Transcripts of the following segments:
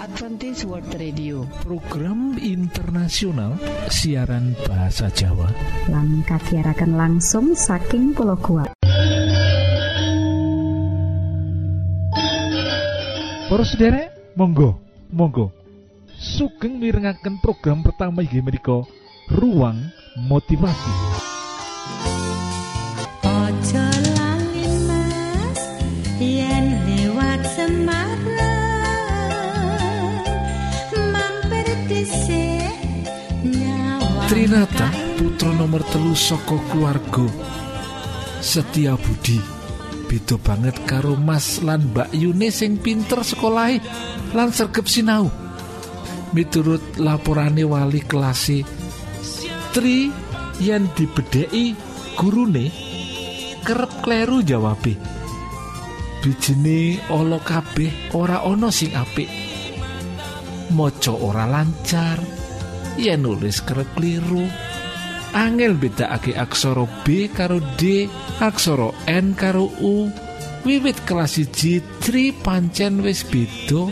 Adventist World Radio. Program internasional siaran bahasa Jawa. Lan kagiatan langsung saking pulau kuat Para sederek monggo monggo. Sugeng mirengaken program pertama inggih menika ruang motivasi Trinata putra nomor telu saka keluarga. Setia Budi beda banget karo Mas lan Mbak Yune sing pinter sekolahe lan sergep sinau. Miturut laporane wali kelase Tri yen dibedheki gurune kerep kleru jawabe bijine ala kabeh ora ana sing apik. Maca ora lancar yen nulis kerep kliru angel bedakake aksara B karo D aksara N karo U. Wiwit kelas siji Tri pancen wis beda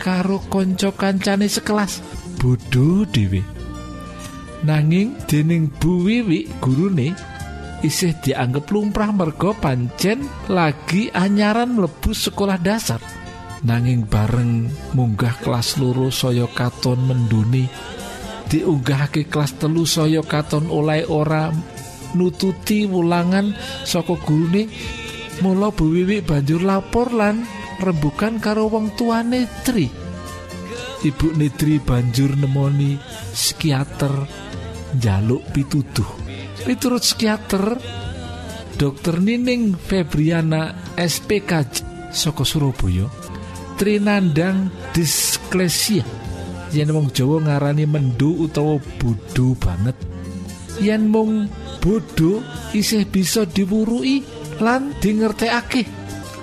karo kanca kancane sekelas. Bodho dhewe. Nanging dening Bu Wiwi gurune isih dianggep lumrah merga pancen lagi anyaran mlebu sekolah dasar. Nanging bareng munggah kelas loro saya katon menduni diunggahake kelas telu saya katon oleh ora nututi wulangan saka gurune. Mula Bu Wiwi banjur lapor lan rembukan karo wong tuane Tri Ibu Nitri banjur nemoni psikiater njaluk pituduh. Miturut psikiater Dokter Nining Febriana SPK saka Surabaya Trinandang disklesia yen wong Jawa ngarani mendu utawa bodho banget. Yen mung bodho isih bisa diwurui lan dingertekake.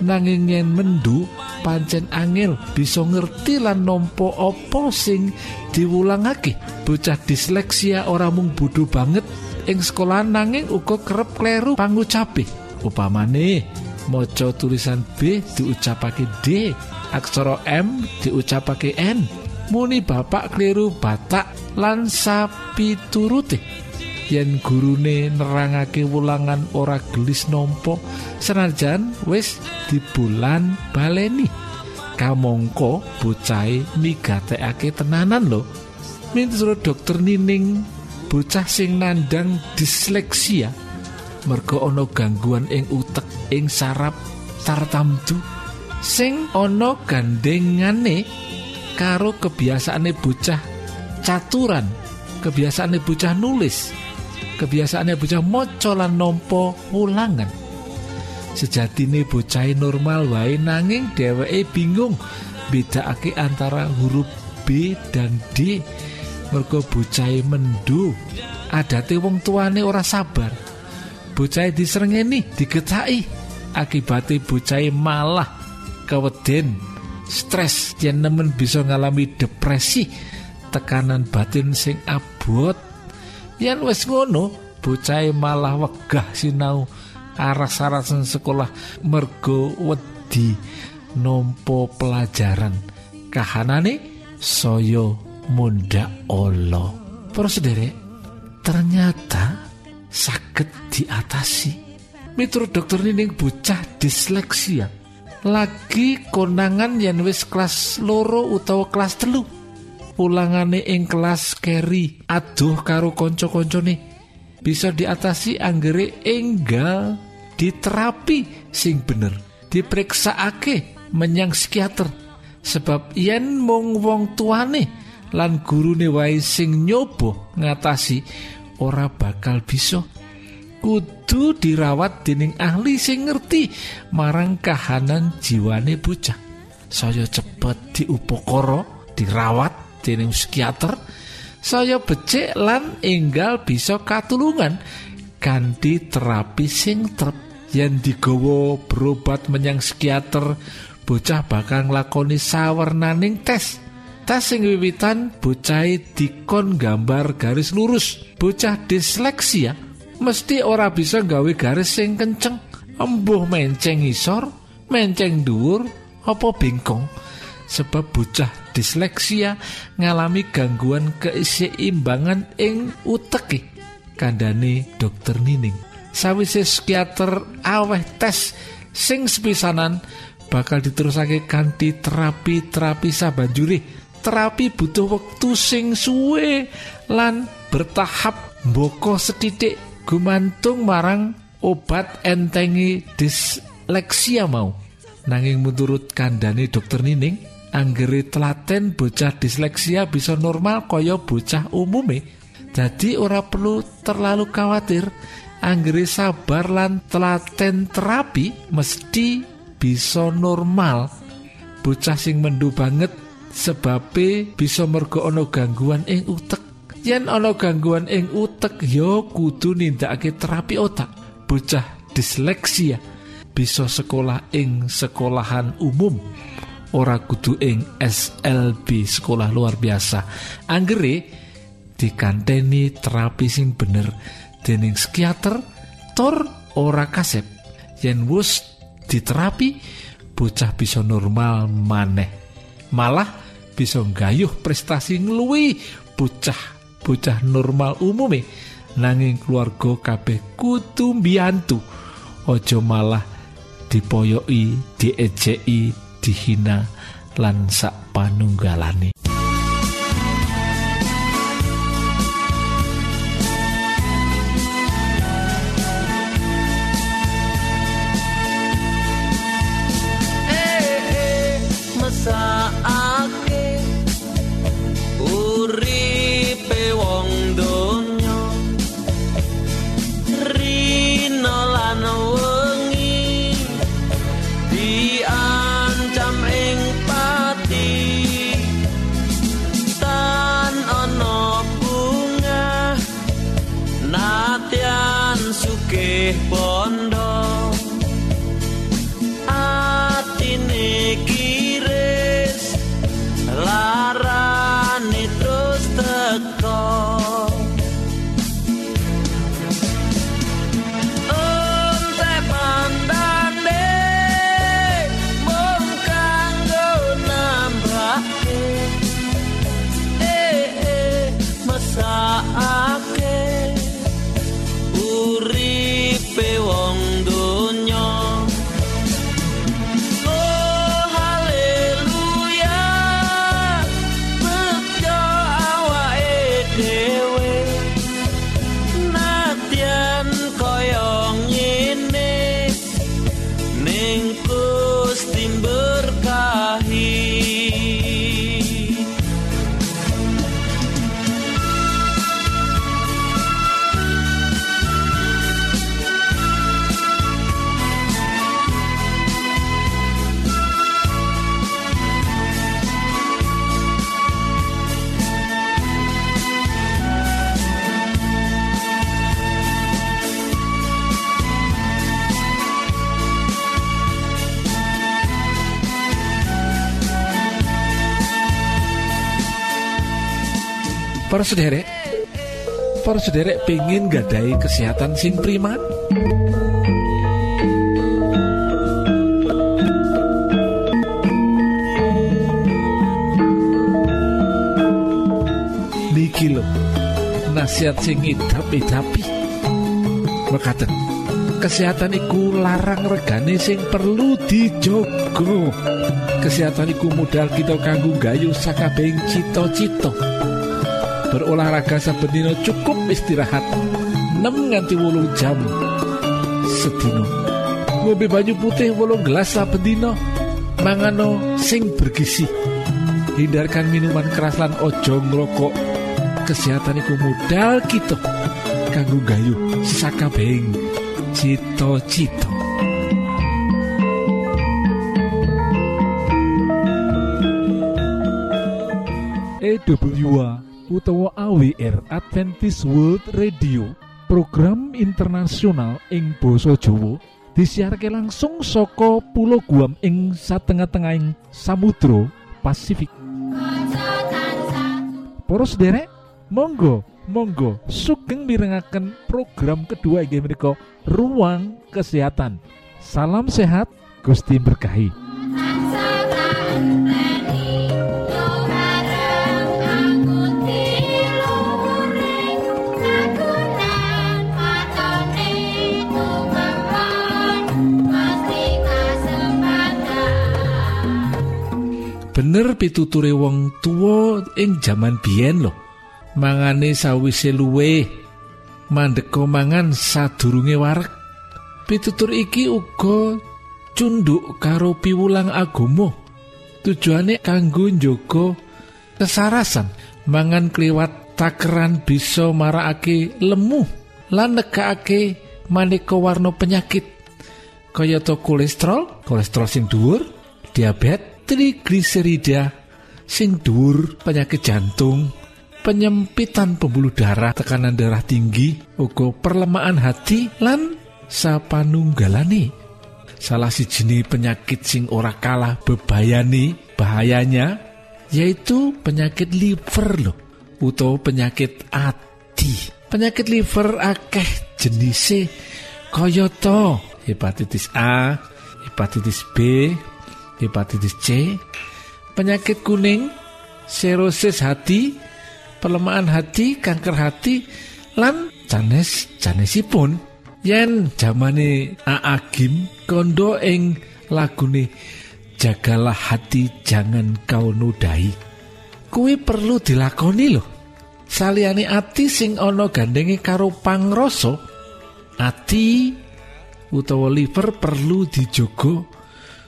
Nanging yen mendu pancen angel bisa ngerti lan nampa apa sing diwulangake. Bocah disleksia ora mung bodho banget ing sekolah nanging uga kerep kleru pangucape upamane maca tulisan B diucapake D aksara M diucapake N muni bapak keliru batak lan sapi turute yen gurune nerangake wulangan ora gelis nompo senajan wis dibulan baleni. Kamangka bocahe migatekake tenanan lho. Miturut dokter Nining bocah sing nandang disleksia. Merga ana gangguan ing utek ing saraf tartamtu. Sing ana gandengane karo kebiasaane bocah caturan kebiasaane bocah nulis kebiasaane bocah maca lan nampa wulangan sejatine bocah normal wae nanging dheweke bingung bedakake antara huruf B dan D. Mergo bocah mendu adate wong tuane ora sabar. Bocah diserengeni digetaki akibate bocah malah keweden stres. Yen nemen bisa ngalami depresi tekanan batin sing abot. Yen wis ngono bocah malah wegah sinau aras-arasan sekolah mergo wedi nompo pelajaran kahanane soyo munda olo para sederek ternyata sakit diatasi. Miturut dokter nining bocah disleksia lagi konangan yen wis kelas loro utawa kelas telu. Pulangane ing kelas keri aduh karo konco-koncone bisa diatasi anggere enggal diterapi sing bener. Diperiksaake menyang psikiater. Sebab yen mung wong tuane lan gurune wae sing nyoba ngatasi ora bakal bisa kudu dirawat dening ahli sing ngerti marang kahanan jiwane bocah. Saya cepet diupokoro dirawat dening psikiater. Saya becik lan enggal bisa katulungan ganti terapi sing trep. Yen digawa berobat menyang psikiater bocah bakal nglakoni sawernaning tes. Tes sing wiwitan bocah dikon gambar garis lurus. Bocah disleksia mesti ora bisa gawe garis sing kenceng. Embuh menceng isor menceng dhuwur apa bengkong sebab bocah disleksia ngalami gangguan keseimbangan ing uteke kandhane dokter Nining. Sawise psikiater aweh tes sing sepisanan bakal diterusake kanthi terapi-terapi sabanjure terapi butuh wektu sing suwe lan bertahap mboko setitik gumantung marang obat entengi disleksia mau. Nanging menurut kandhane dokter Nining anggere telaten bocah disleksia bisa normal kaya bocah umume. Jadi ora perlu terlalu khawatir anggere sabar lan telaten terapi mesti bisa normal. Bocah sing mendu banget sebabe bisa mergo ana gangguan ing utek yen ana gangguan ing utek ya kudu nindakake terapi otak. Bocah disleksia bisa sekolah ing sekolahan umum. Ora kudu ing SLB sekolah luar biasa. Anggere dikanteni terapi sing bener. Dening psikiater tor ora kasep. Yen wus diterapi bocah bisa normal maneh. Malah bisa gayuh prestasi ngeluwi bocah bocah normal umume. Nanging keluarga kabeh kudu mbiyantu. Aja malah dipoyoki diejeki dihina lan sak panunggalane para sederek para sederek pengen gadai kesehatan sing prima niki lho nasihat sing idap-idapi mekaten kesehatan iku larang regane sing perlu dijogo kesehatan iku modal kita kanggo gayu sakabehing cita-cita berolahraga saben dina cukup istirahat. 6 nganti jam sedina. Ngombe banyu putih wolung gelas saben dina. Mangano sing bergizi. Hindarkan minuman keras lan ojo ngrokok. Kesehatan iku modal kita. Kanggo gayu sakabehing cita-cita. EWA utawa AWR Adventist World Radio program internasional ing Boso Jowo disiharke langsung soko pulau Guam ing satengah-tengahing Samudro Pasifik. Poros derek monggo monggo sugeng mirengaken program kedua inggih ruang kesehatan. Salam sehat Gusti berkahi bener pituture wong tuwa ing jaman biyen lho. Mangane sawise luwe mandeka mangan sadurunge wareg. Pitutur iki uga cunduk karo piwulang agama. Tujuane kanggo njogo kesarasan mangan kliwat takeran bisa marakake lemu lan negakake maneka warna penyakit. Kayata kolesterol kolesterol sing dhuwur diabetes trigliserida sing dhuwur penyakit jantung penyempitan pembuluh darah tekanan darah tinggi uga perlemahan hati lan sapanunggalane. Salah siji penyakit sing ora kalah bebayani bahayanya yaitu penyakit liver loh utawa penyakit ati. Penyakit liver akeh jenise kayata hepatitis A hepatitis B hepatitis C penyakit kuning serosis hati pelemahan hati kanker hati lan canes canesipun yen zamane aagim kondo ing lagune jagalah hati jangan kau nodai kuwi perlu dilakoni loh saliyane ati sing ana gandenge karo pangrasa ati utawa liver perlu dijogo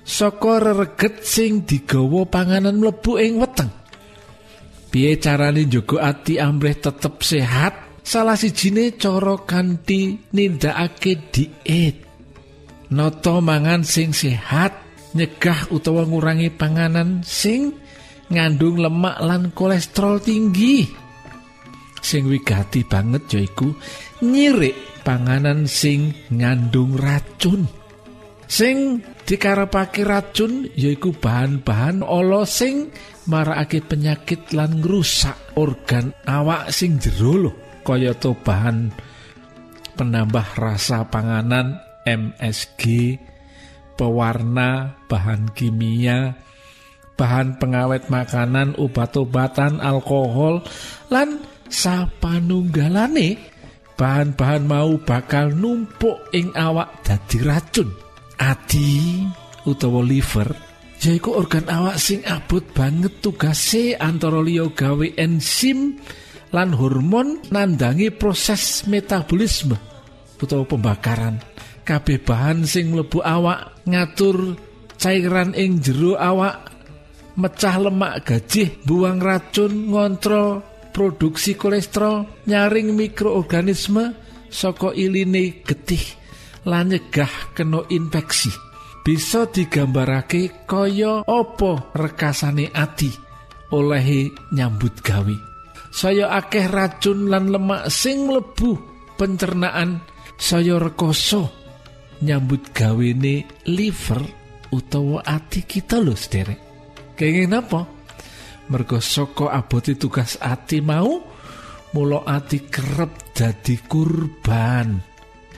saka rereget sing digawa panganan mlebu ing weteng. Piye carane njaga ati amrih tetep sehat? Salah sijine cara kanthi nindakake diet. Noto mangan sing sehat nyegah utawa ngurangi panganan sing ngandung lemak lan kolesterol tinggi. Sing wigati banget yaiku nyirik panganan sing ngandung racun. Sing dikarepake racun yaiku bahan-bahan ala sing marakake penyakit lan ngrusak organ awak sing jero lho. Kayata bahan penambah rasa panganan MSG pewarna bahan kimia bahan pengawet makanan obat-obatan alkohol lan sapanunggalane bahan-bahan mau bakal numpuk ing awak dadi racun ati utawa liver yaiku organ awak sing abot banget tugase antara liya gawe enzim lan hormon nandangi proses metabolisme utawa pembakaran. Kabeh bahan sing mlebu awak ngatur cairan ing jero awak mecah lemak gajih buang racun ngontrol produksi kolesterol nyaring mikroorganisme saka iline getih lan nyegah kena infeksi. Bisa digambarake kaya apa rekasane ati olehe nyambut gawe. Saya akeh racun lan lemak sing mlebu pencernaan. Saya rekoso nyambut gawene liver utawa ati kita lho sederek. Kenging apa mergo saka abote tugas ati mau mula ati kerep dadi kurban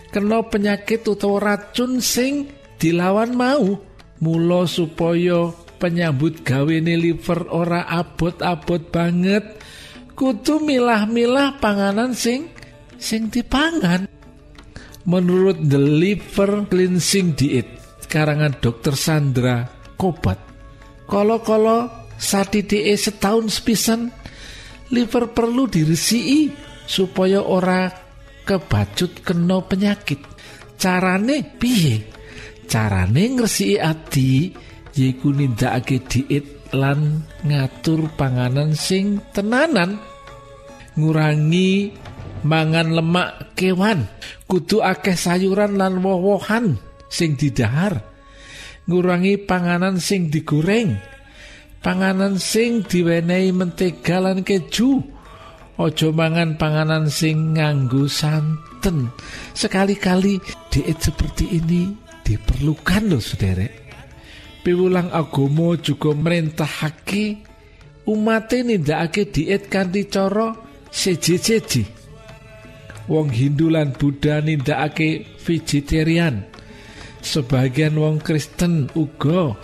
kena penyakit utawa racun sing dilawan mau. Mula supaya penyambut gawene liver ora abot-abot banget kudu milah-milah panganan sing sing dipangan. Menurut The Liver Cleansing Diet karangan dokter Sandra Kobat kolo-kolo satitike setahun sepisan liver perlu diresiki supaya ora kebacut kena penyakit. Carane piye? Carane ngresiki ati yaiku nindakake diet lan ngatur panganan sing tenanan. Ngurangi mangan lemak kewan. Kudu akeh sayuran lan woh-wohan sing didahar. Ngurangi panganan sing digoreng. Panganan sing diwenehi mentega lan keju ojo mangan panganan sing nganggo santen. Sekali-kali diet seperti ini diperlukan loh sederek. Piwulang agomo juga umat nindakake diet kanthi cara seji-seji wong Hindu lan Buddha nindakake vegetarian. Sebagian wong Kristen uga.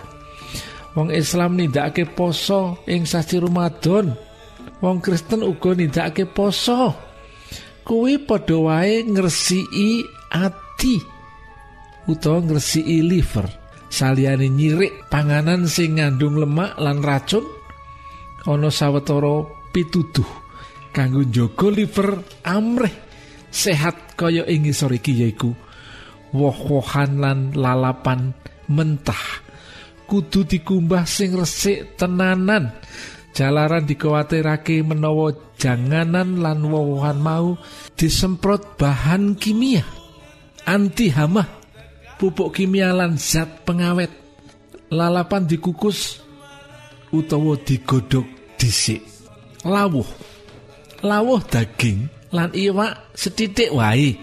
Wong Islam nindakake poso ing sasi Ramadan wong Kristen uga nindakake poso. Kuwi padha wae ngresiki ati utawa ngresiki liver. Saliyane nyirik panganan sing ngandung lemak lan racun ana sawetara pituduh kanggo njaga liver amrih sehat kaya ing ngisor iki yaiku woh-wohan lan lalapan mentah. Kudu dikumbah sing resik tenanan jalaran dikuwatirake menawa janganan lan wowohan mau disemprot bahan kimia. Anti hama pupuk kimia lan zat pengawet. Lalapan dikukus utawa digodhog dhisik. Lawuh. Lawuh daging lan iwak setitik wae.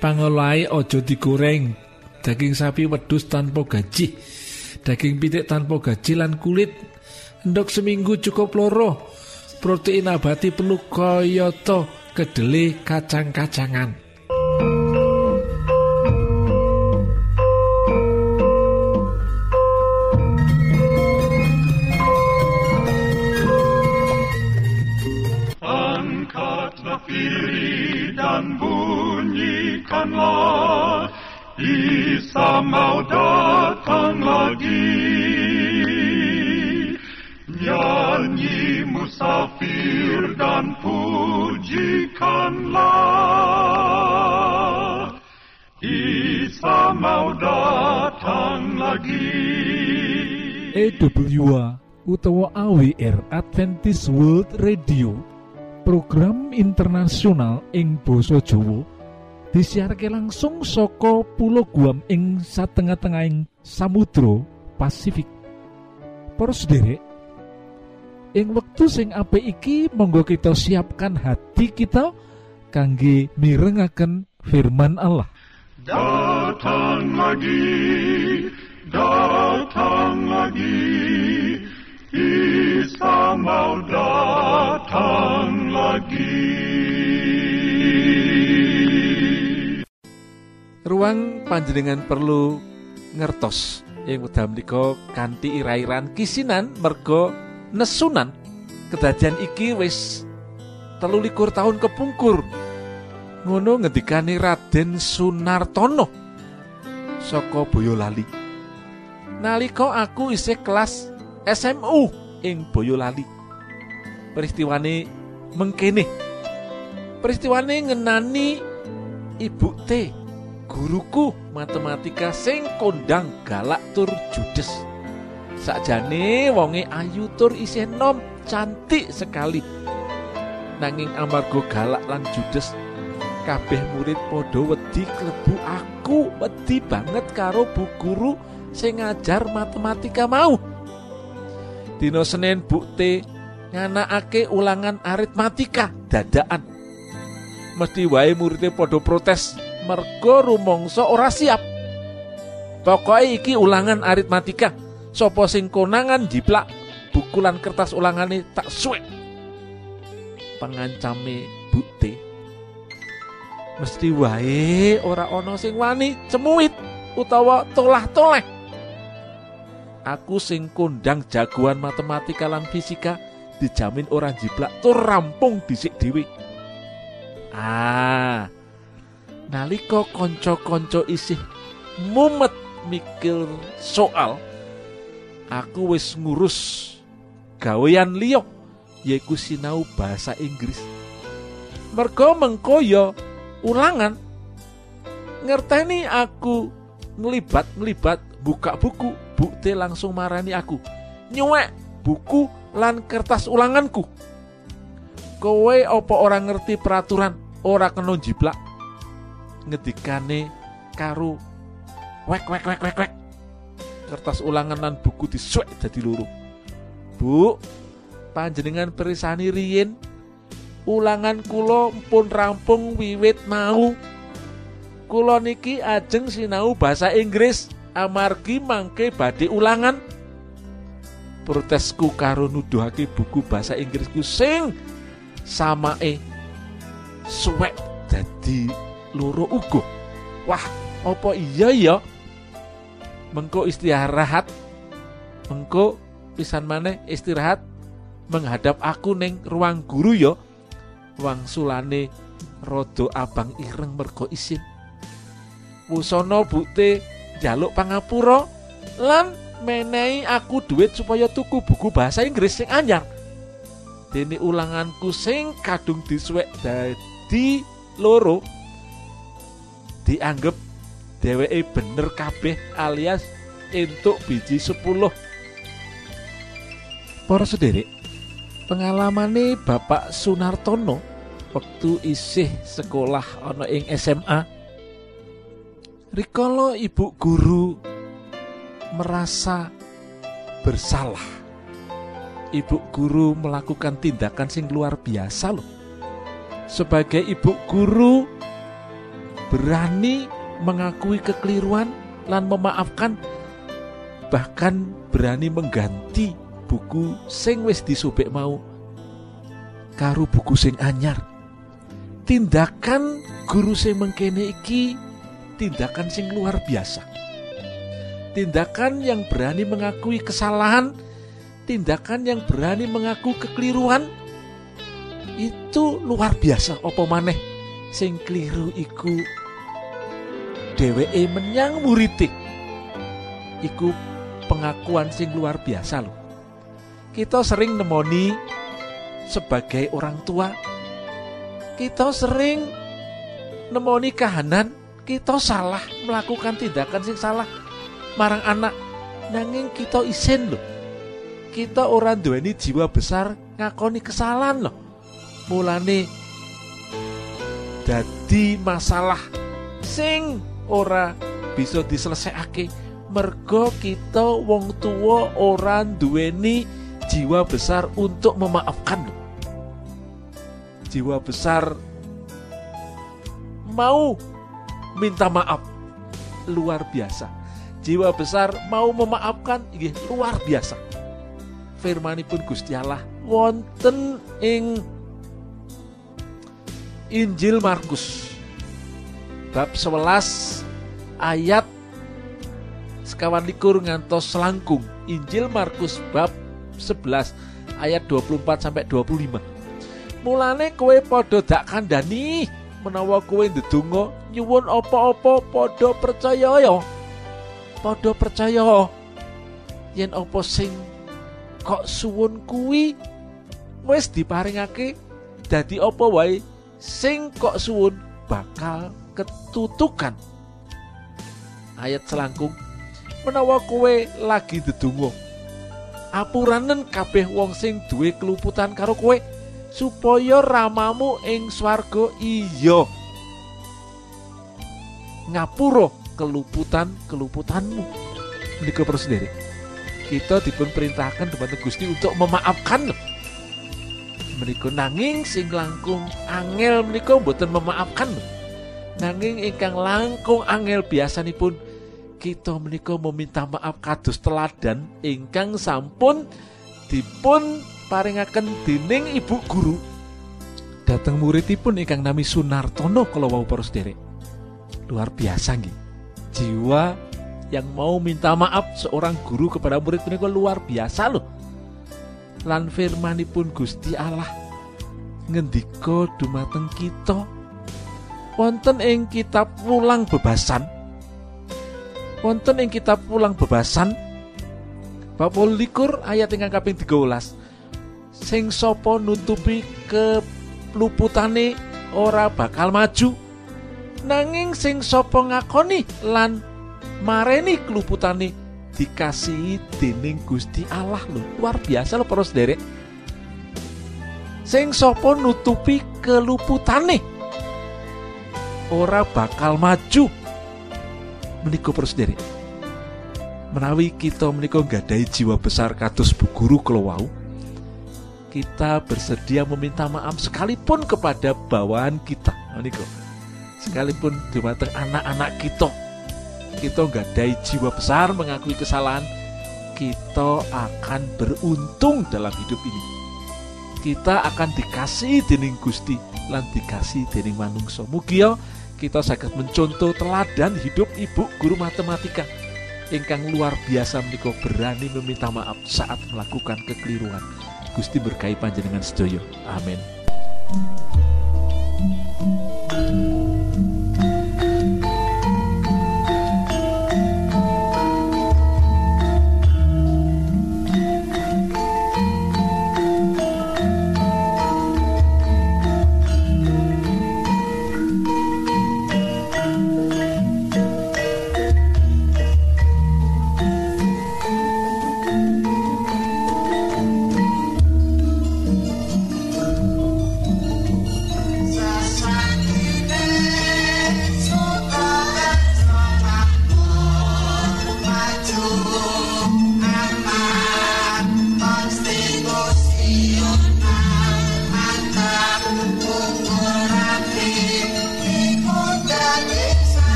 Pangolahe aja digoreng. Daging sapi wedhus tanpa gaji. Daging pitik tanpa gaji lan kulit endok seminggu cukup loro. Protein abadi perlu kayata kedele kacang-kacangan. Dan bunyikanlah Isa mau datang lagi pujikanlah Isa mau datang lagi EWA utawa AWR Adventist World Radio. Program internasional ing Boso Jowo disiharke langsung soko pulau Guam ing satengah-tengahing Samudro Pasifik. Poros derek ing wektu sing apik iki monggo kita siapkan hati kita kangge mirengaken firman Allah Datang lagi, datang lagi, Isa mau datang lagi. ruang panjenengan perlu ngertos yang udah menika kanthi irairan kisinan mergo nesunan kedadian iki wis telu likur tahun kepungkur. Ngono ngendikane Raden Sunartono saka Boyolali. Nalika aku isih kelas SMU ing Boyolali. Peristiwane mengkene. Peristiwane ngenani ibu T guruku matematika sing kondang galak tur judes sakjane wonge ayu tur isih nom cantik sekali. Nanging amarga galak lan judes kabeh murid padha wedi klebu aku wedi banget karo bu guru sing ngajar matematika mau. Dino Senin bukti nganakake ulangan aritmatika dadaan mesti wae muridnya padha protes mergo rumangsa ora siap. Pokoke iki ulangan aritmatika Sopo sing konangan jiplak buku lan kertas ulangane tak suwek. Pengancame bukti mesti wae ora ana sing wani cemuit utawa tolah-toleh. Aku sing kondang jagoan matematika lan fisika dijamin ora jiplak tur rampung dhisik dhewe. Ah nalika kanca-kanca isih mumet mikir soal aku wis ngurus gawean liya yaiku sinau bahasa Inggris. Mergo mengko ya ulangan ngerteni aku ngelibat ngelibat buka buku bukti langsung marani aku. Nyuwek buku lan kertas ulanganku. Kowe opo orang ngerti peraturan ora kena jiplak? Ngedikane karo wek wek wek wek wek kertas ulangan lan buku disuwek dadi loro Bu panjenengan perisani riyin ulangan kula pun rampung wiwit mau. Kula niki ajeng sinau bahasa Inggris amargi mangke badhe ulangan. Protesku karo nuduhake buku bahasa Inggrisku sing samae suwek dadi loro uga wah apa iya ya mengko istirahat. Mengko pisan maneh istirahat. Menghadap aku ning ruang guru ya. Wangsulane rada abang ireng mergo isin. Wusana bukti jaluk pangapura lan menehi aku duit supaya tuku buku bahasa Inggris sing anyar. Dene ulanganku sing kadung disuwek dadi loro dianggep dheweke bener kabeh alias entuk biji 10 para sederek pengalamane Bapak Sunartono waktu isih sekolah ana ing SMA rikala ibu guru merasa bersalah ibu guru melakukan tindakan sing luar biasa loh. Sebagai ibu guru berani mengakui kekeliruan lan memaafkan bahkan berani mengganti buku sing wis disobek mau karo buku sing anyar. Tindakan guru sing mengkene iki tindakan sing luar biasa. Tindakan yang berani mengakui kesalahan tindakan yang berani mengaku kekeliruan itu luar biasa opo maneh sing keliru iku dheweke menyang muritik. Iku pengakuan sing luar biasa loh kita sering nemoni sebagai orang tua kita sering nemoni kahanan kita salah melakukan tindakan sing salah marang anak. Nanging kita isin loh kita orang duweni jiwa besar ngakoni kesalahan loh mulane dadi masalah sing ora bisa diselesaikake mergo kita wong tua orang duweni jiwa besar untuk memaafkan. Jiwa besar mau minta maaf. Luar biasa. Jiwa besar mau memaafkan luar biasa. Firmanipun Gusti Allah wonten ing Injil Markus bab 11 ayat sekawan likur ngantos selangkung Injil Markus bab 11 ayat 24 sampai 25 mulane kowe podo dak kandani menawa kowe ndedonga nyuwun apa-apa podo percaya ya. Podo percaya. Yen apa sing kok suwun kuwi wis diparingake dadi apa wae sing kok suwun bakal ketutukan. Ayat selangkung menawa kowe lagi dedungo apuranen kabeh wong sing duwe keluputan karo kowe supaya ramamu ing swarga iya. Ngapura keluputan keluputanmu menika para sendiri. Kita dipun perintahkan dumateng Gusti untuk memaafkan. Menika nanging sing langkung angel menika mboten memaafkan. loh nanging ingkang langkung angel biasanipun kita menika meminta maaf kados teladan ingkang sampun dipun paringaken dening ibu guru. Dateng muridipun ingkang nami Sunartono kalau wau para sederek luar biasa nggih. Jiwa yang mau minta maaf seorang guru kepada murid menika luar biasa loh lan firmanipun Gusti Allah ngendika dumateng kita wonten ing kitab ulang bebasan. Wonten ing kitab ulang bebasan bab likur ayat ingkang kaping 13 sing sapa nutupi keluputane ora bakal maju nanging sing sapa ngakoni lan mareni keluputane dikasihi dening Gusti Allah. Lho luar biasa lho para sederek. Sing sapa nutupi keluputane ora bakal maju. Menika para sederek menawi kita menika nggadahi jiwa besar kados bu guru kalau wau kita bersedia meminta maaf sekalipun kepada bawahan kita. Menika sekalipun dumateng anak-anak kita. Kita nggadahi jiwa besar mengakui kesalahan kita akan beruntung dalam hidup ini kita akan dikasih dening Gusti lan dikasih dening manungsa. Mugia kita sakit mencontoh teladan hidup ibu guru matematika ingkang luar biasa menika berani meminta maaf saat melakukan kekeliruan. Gusti berkahi panjenengan sedoyo amin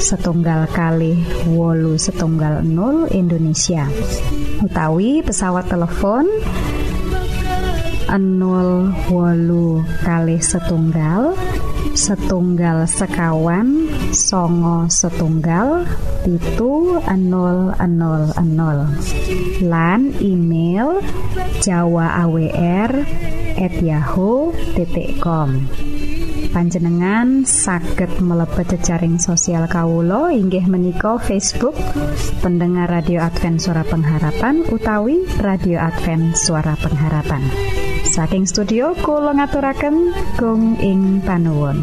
setunggal kali wolu setunggal 0 Indonesia. Utawi pesawat telepon 0 wolu kali setunggal setunggal sekawan songo setunggal pitu 000 lan email jawa awr at yahoo.com panjenengan saged mlebet jejaring sosial Kawulo inggih menika Facebook pendengar radio Advent suara pengharapan utawi radio Advent suara pengharapan. Saking studio kula ngaturaken gong ing panuwun